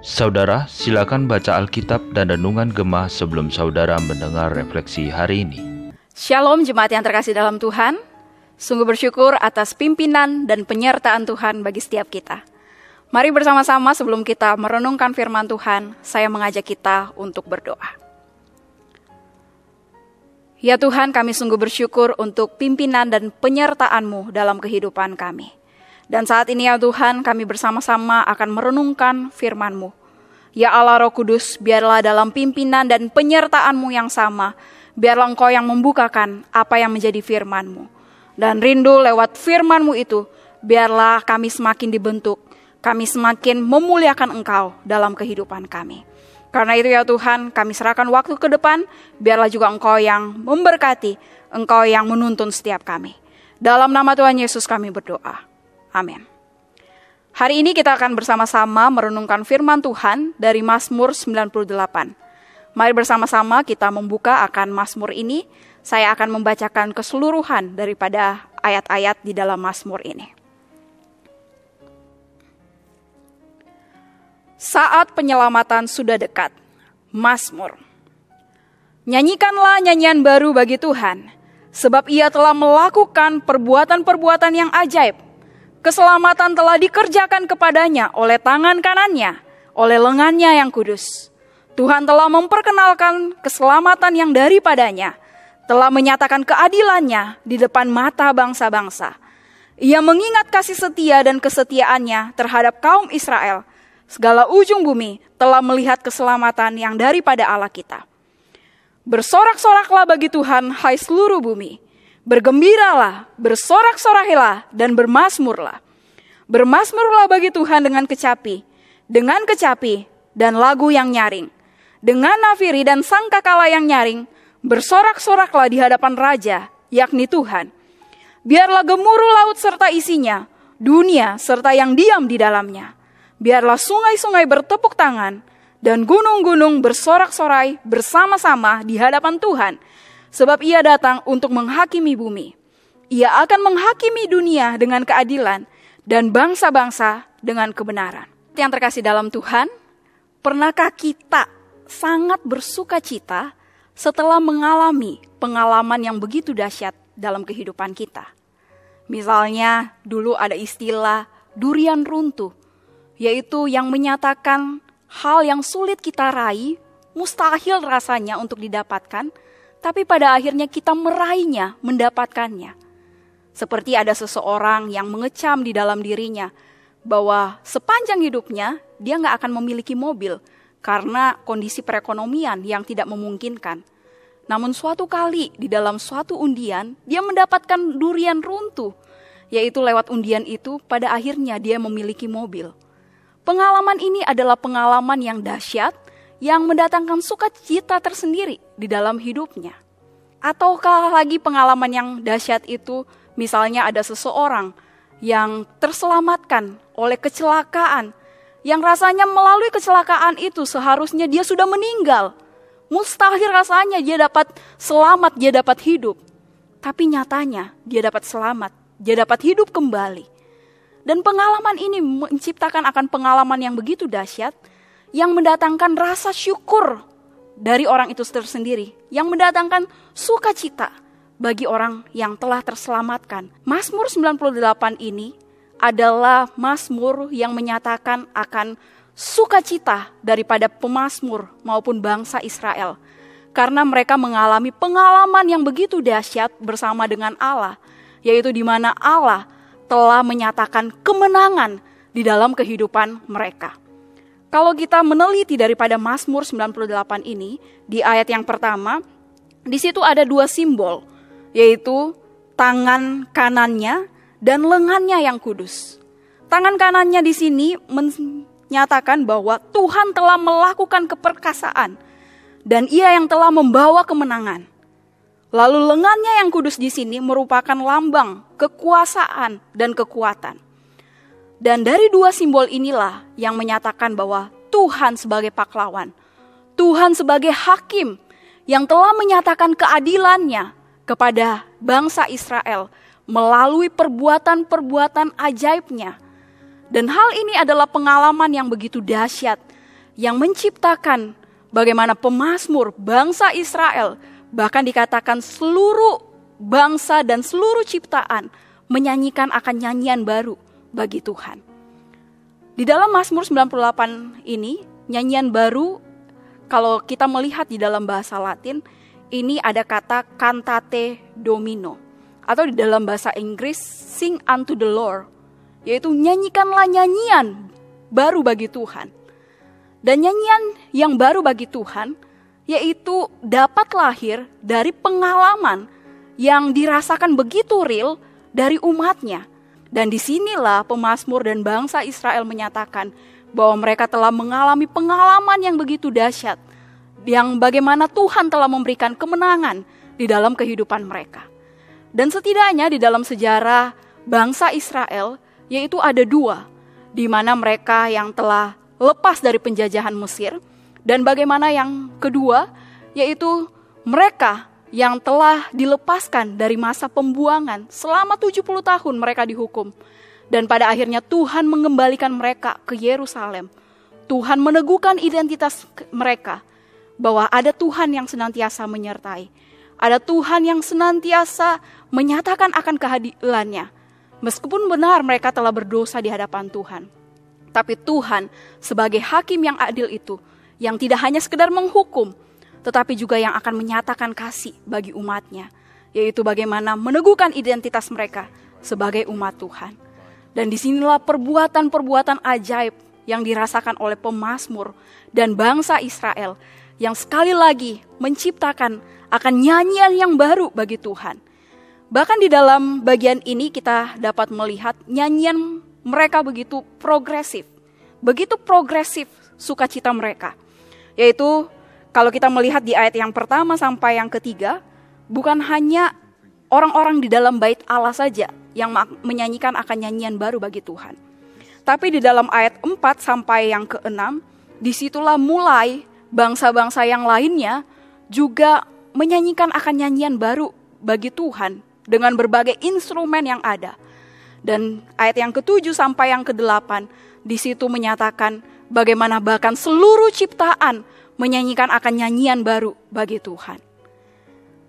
Saudara, silakan baca Alkitab dan Renungan Gemah sebelum saudara mendengar refleksi hari ini. Shalom jemaat yang terkasih dalam Tuhan. Sungguh bersyukur atas pimpinan dan penyertaan Tuhan bagi setiap kita. Mari bersama-sama sebelum kita merenungkan firman Tuhan, saya mengajak kita untuk berdoa. Ya Tuhan, kami sungguh bersyukur untuk pimpinan dan penyertaan-Mu dalam kehidupan kami. Dan saat ini ya Tuhan, kami bersama-sama akan merenungkan firman-Mu. Ya Allah Roh Kudus, biarlah dalam pimpinan dan penyertaan-Mu yang sama, biarlah Engkau yang membukakan apa yang menjadi firman-Mu. Dan rindu lewat firman-Mu itu, biarlah kami semakin dibentuk, kami semakin memuliakan Engkau dalam kehidupan kami. Karena itu ya Tuhan, kami serahkan waktu ke depan, biarlah juga Engkau yang memberkati, Engkau yang menuntun setiap kami. Dalam nama Tuhan Yesus kami berdoa. Amin. Hari ini kita akan bersama-sama merenungkan firman Tuhan dari Mazmur 98. Mari bersama-sama kita membuka akan Mazmur ini. Saya akan membacakan keseluruhan daripada ayat-ayat di dalam Mazmur ini. Saat penyelamatan sudah dekat. Mazmur. Nyanyikanlah nyanyian baru bagi Tuhan, sebab ia telah melakukan perbuatan-perbuatan yang ajaib Keselamatan telah dikerjakan kepadanya oleh tangan kanannya, oleh lengannya yang kudus. Tuhan telah memperkenalkan keselamatan yang daripadanya, telah menyatakan keadilannya di depan mata bangsa-bangsa. Ia mengingat kasih setia dan kesetiaannya terhadap kaum Israel. Segala ujung bumi telah melihat keselamatan yang daripada Allah kita. Bersorak-soraklah bagi Tuhan, hai seluruh bumi Bergembiralah, bersorak-sorakilah, dan bermasmurlah. Bermasmurlah bagi Tuhan dengan kecapi, dengan kecapi, dan lagu yang nyaring. Dengan nafiri dan sangkakala yang nyaring, bersorak-soraklah di hadapan Raja, yakni Tuhan. Biarlah gemuruh laut serta isinya, dunia serta yang diam di dalamnya. Biarlah sungai-sungai bertepuk tangan, dan gunung-gunung bersorak-sorai bersama-sama di hadapan Tuhan sebab ia datang untuk menghakimi bumi. Ia akan menghakimi dunia dengan keadilan dan bangsa-bangsa dengan kebenaran. Yang terkasih dalam Tuhan, pernahkah kita sangat bersuka cita setelah mengalami pengalaman yang begitu dahsyat dalam kehidupan kita? Misalnya, dulu ada istilah durian runtuh, yaitu yang menyatakan hal yang sulit kita raih, mustahil rasanya untuk didapatkan, tapi pada akhirnya kita meraihnya, mendapatkannya. Seperti ada seseorang yang mengecam di dalam dirinya bahwa sepanjang hidupnya dia nggak akan memiliki mobil karena kondisi perekonomian yang tidak memungkinkan. Namun suatu kali di dalam suatu undian dia mendapatkan durian runtuh, yaitu lewat undian itu pada akhirnya dia memiliki mobil. Pengalaman ini adalah pengalaman yang dahsyat yang mendatangkan sukacita tersendiri di dalam hidupnya. Ataukah lagi pengalaman yang dahsyat itu, misalnya ada seseorang yang terselamatkan oleh kecelakaan, yang rasanya melalui kecelakaan itu seharusnya dia sudah meninggal. Mustahil rasanya dia dapat selamat, dia dapat hidup. Tapi nyatanya dia dapat selamat, dia dapat hidup kembali. Dan pengalaman ini menciptakan akan pengalaman yang begitu dahsyat, yang mendatangkan rasa syukur dari orang itu tersendiri, yang mendatangkan sukacita bagi orang yang telah terselamatkan. Mazmur 98 ini adalah mazmur yang menyatakan akan sukacita daripada pemazmur maupun bangsa Israel. Karena mereka mengalami pengalaman yang begitu dahsyat bersama dengan Allah, yaitu di mana Allah telah menyatakan kemenangan di dalam kehidupan mereka. Kalau kita meneliti daripada Mazmur 98 ini, di ayat yang pertama, di situ ada dua simbol, yaitu tangan kanannya dan lengannya yang kudus. Tangan kanannya di sini menyatakan bahwa Tuhan telah melakukan keperkasaan dan ia yang telah membawa kemenangan. Lalu lengannya yang kudus di sini merupakan lambang kekuasaan dan kekuatan. Dan dari dua simbol inilah yang menyatakan bahwa Tuhan sebagai pahlawan, Tuhan sebagai hakim yang telah menyatakan keadilannya kepada bangsa Israel melalui perbuatan-perbuatan ajaibnya, Dan hal ini adalah pengalaman yang begitu dahsyat yang menciptakan bagaimana pemazmur bangsa Israel bahkan dikatakan seluruh bangsa dan seluruh ciptaan menyanyikan akan nyanyian baru bagi Tuhan. Di dalam Mazmur 98 ini, nyanyian baru kalau kita melihat di dalam bahasa Latin, ini ada kata cantate domino atau di dalam bahasa Inggris sing unto the Lord yaitu nyanyikanlah nyanyian baru bagi Tuhan. Dan nyanyian yang baru bagi Tuhan yaitu dapat lahir dari pengalaman yang dirasakan begitu real dari umatnya. Dan di sinilah pemazmur dan bangsa Israel menyatakan bahwa mereka telah mengalami pengalaman yang begitu dahsyat. Yang bagaimana Tuhan telah memberikan kemenangan di dalam kehidupan mereka. Dan setidaknya di dalam sejarah bangsa Israel, yaitu ada dua, di mana mereka yang telah lepas dari penjajahan Mesir, dan bagaimana yang kedua, yaitu mereka yang telah dilepaskan dari masa pembuangan selama 70 tahun mereka dihukum. Dan pada akhirnya Tuhan mengembalikan mereka ke Yerusalem. Tuhan meneguhkan identitas mereka bahwa ada Tuhan yang senantiasa menyertai. Ada Tuhan yang senantiasa menyatakan akan kehadirannya Meskipun benar mereka telah berdosa di hadapan Tuhan, tapi Tuhan sebagai hakim yang adil itu, yang tidak hanya sekedar menghukum, tetapi juga yang akan menyatakan kasih bagi umatnya, yaitu bagaimana meneguhkan identitas mereka sebagai umat Tuhan. Dan di sinilah perbuatan-perbuatan ajaib yang dirasakan oleh pemazmur dan bangsa Israel yang sekali lagi menciptakan akan nyanyian yang baru bagi Tuhan Bahkan di dalam bagian ini kita dapat melihat nyanyian mereka begitu progresif. Begitu progresif sukacita mereka. Yaitu kalau kita melihat di ayat yang pertama sampai yang ketiga, bukan hanya orang-orang di dalam bait Allah saja yang menyanyikan akan nyanyian baru bagi Tuhan. Tapi di dalam ayat 4 sampai yang ke-6, di situlah mulai bangsa-bangsa yang lainnya juga menyanyikan akan nyanyian baru bagi Tuhan dengan berbagai instrumen yang ada. Dan ayat yang ketujuh sampai yang kedelapan di situ menyatakan bagaimana bahkan seluruh ciptaan menyanyikan akan nyanyian baru bagi Tuhan.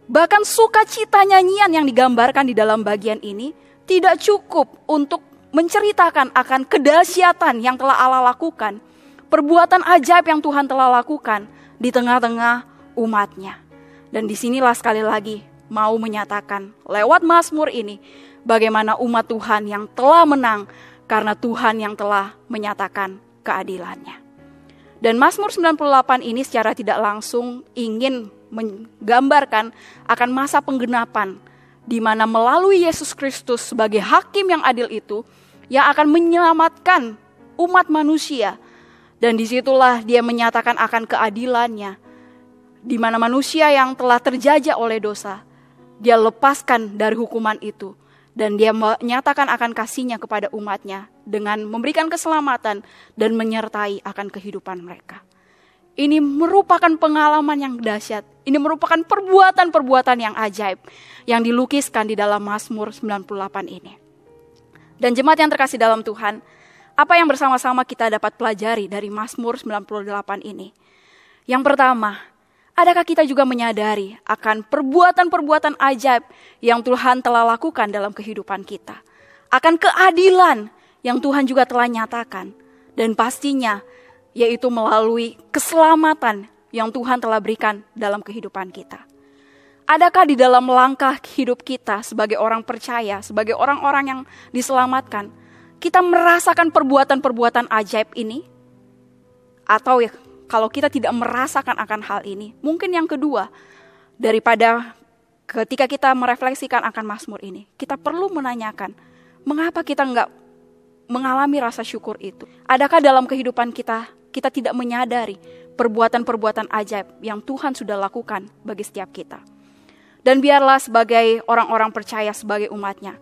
Bahkan sukacita nyanyian yang digambarkan di dalam bagian ini tidak cukup untuk menceritakan akan kedahsyatan yang telah Allah lakukan, perbuatan ajaib yang Tuhan telah lakukan di tengah-tengah umatnya. Dan di sinilah sekali lagi mau menyatakan lewat Mazmur ini bagaimana umat Tuhan yang telah menang karena Tuhan yang telah menyatakan keadilannya. Dan Mazmur 98 ini secara tidak langsung ingin menggambarkan akan masa penggenapan di mana melalui Yesus Kristus sebagai hakim yang adil itu yang akan menyelamatkan umat manusia. Dan di situlah dia menyatakan akan keadilannya di mana manusia yang telah terjajah oleh dosa dia lepaskan dari hukuman itu dan dia menyatakan akan kasihnya kepada umatnya dengan memberikan keselamatan dan menyertai akan kehidupan mereka. Ini merupakan pengalaman yang dahsyat. Ini merupakan perbuatan-perbuatan yang ajaib yang dilukiskan di dalam Mazmur 98 ini. Dan jemaat yang terkasih dalam Tuhan, apa yang bersama-sama kita dapat pelajari dari Mazmur 98 ini? Yang pertama, Adakah kita juga menyadari akan perbuatan-perbuatan ajaib yang Tuhan telah lakukan dalam kehidupan kita? Akan keadilan yang Tuhan juga telah nyatakan. Dan pastinya yaitu melalui keselamatan yang Tuhan telah berikan dalam kehidupan kita. Adakah di dalam langkah hidup kita sebagai orang percaya, sebagai orang-orang yang diselamatkan, kita merasakan perbuatan-perbuatan ajaib ini? Atau ya kalau kita tidak merasakan akan hal ini. Mungkin yang kedua, daripada ketika kita merefleksikan akan Mazmur ini, kita perlu menanyakan, mengapa kita nggak mengalami rasa syukur itu? Adakah dalam kehidupan kita, kita tidak menyadari perbuatan-perbuatan ajaib yang Tuhan sudah lakukan bagi setiap kita? Dan biarlah sebagai orang-orang percaya sebagai umatnya,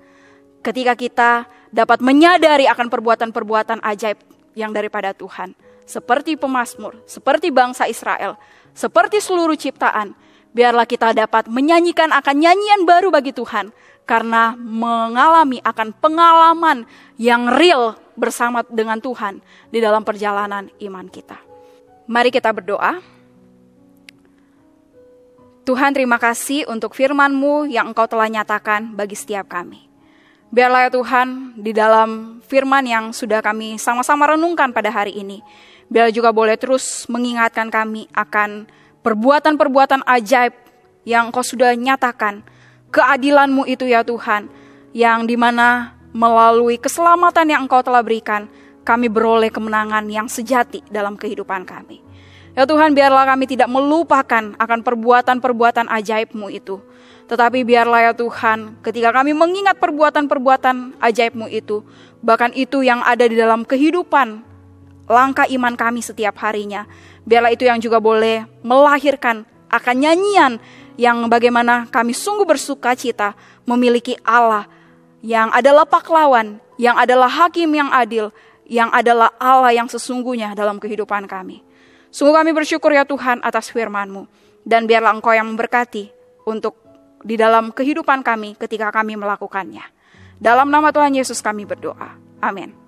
ketika kita dapat menyadari akan perbuatan-perbuatan ajaib yang daripada Tuhan, seperti pemazmur, seperti bangsa Israel, seperti seluruh ciptaan, biarlah kita dapat menyanyikan akan nyanyian baru bagi Tuhan karena mengalami akan pengalaman yang real bersama dengan Tuhan di dalam perjalanan iman kita. Mari kita berdoa. Tuhan terima kasih untuk firman-Mu yang Engkau telah nyatakan bagi setiap kami. Biarlah ya Tuhan di dalam firman yang sudah kami sama-sama renungkan pada hari ini. Biar juga boleh terus mengingatkan kami akan perbuatan-perbuatan ajaib yang Engkau sudah nyatakan. Keadilan-Mu itu ya Tuhan, yang di mana melalui keselamatan yang Engkau telah berikan, kami beroleh kemenangan yang sejati dalam kehidupan kami. Ya Tuhan, biarlah kami tidak melupakan akan perbuatan-perbuatan ajaib-Mu itu. Tetapi biarlah ya Tuhan, ketika kami mengingat perbuatan-perbuatan ajaib-Mu itu, bahkan itu yang ada di dalam kehidupan langkah iman kami setiap harinya. Biarlah itu yang juga boleh melahirkan akan nyanyian yang bagaimana kami sungguh bersuka cita memiliki Allah yang adalah paklawan, yang adalah hakim yang adil, yang adalah Allah yang sesungguhnya dalam kehidupan kami. Sungguh kami bersyukur ya Tuhan atas firman-Mu. Dan biarlah Engkau yang memberkati untuk di dalam kehidupan kami ketika kami melakukannya. Dalam nama Tuhan Yesus kami berdoa. Amin.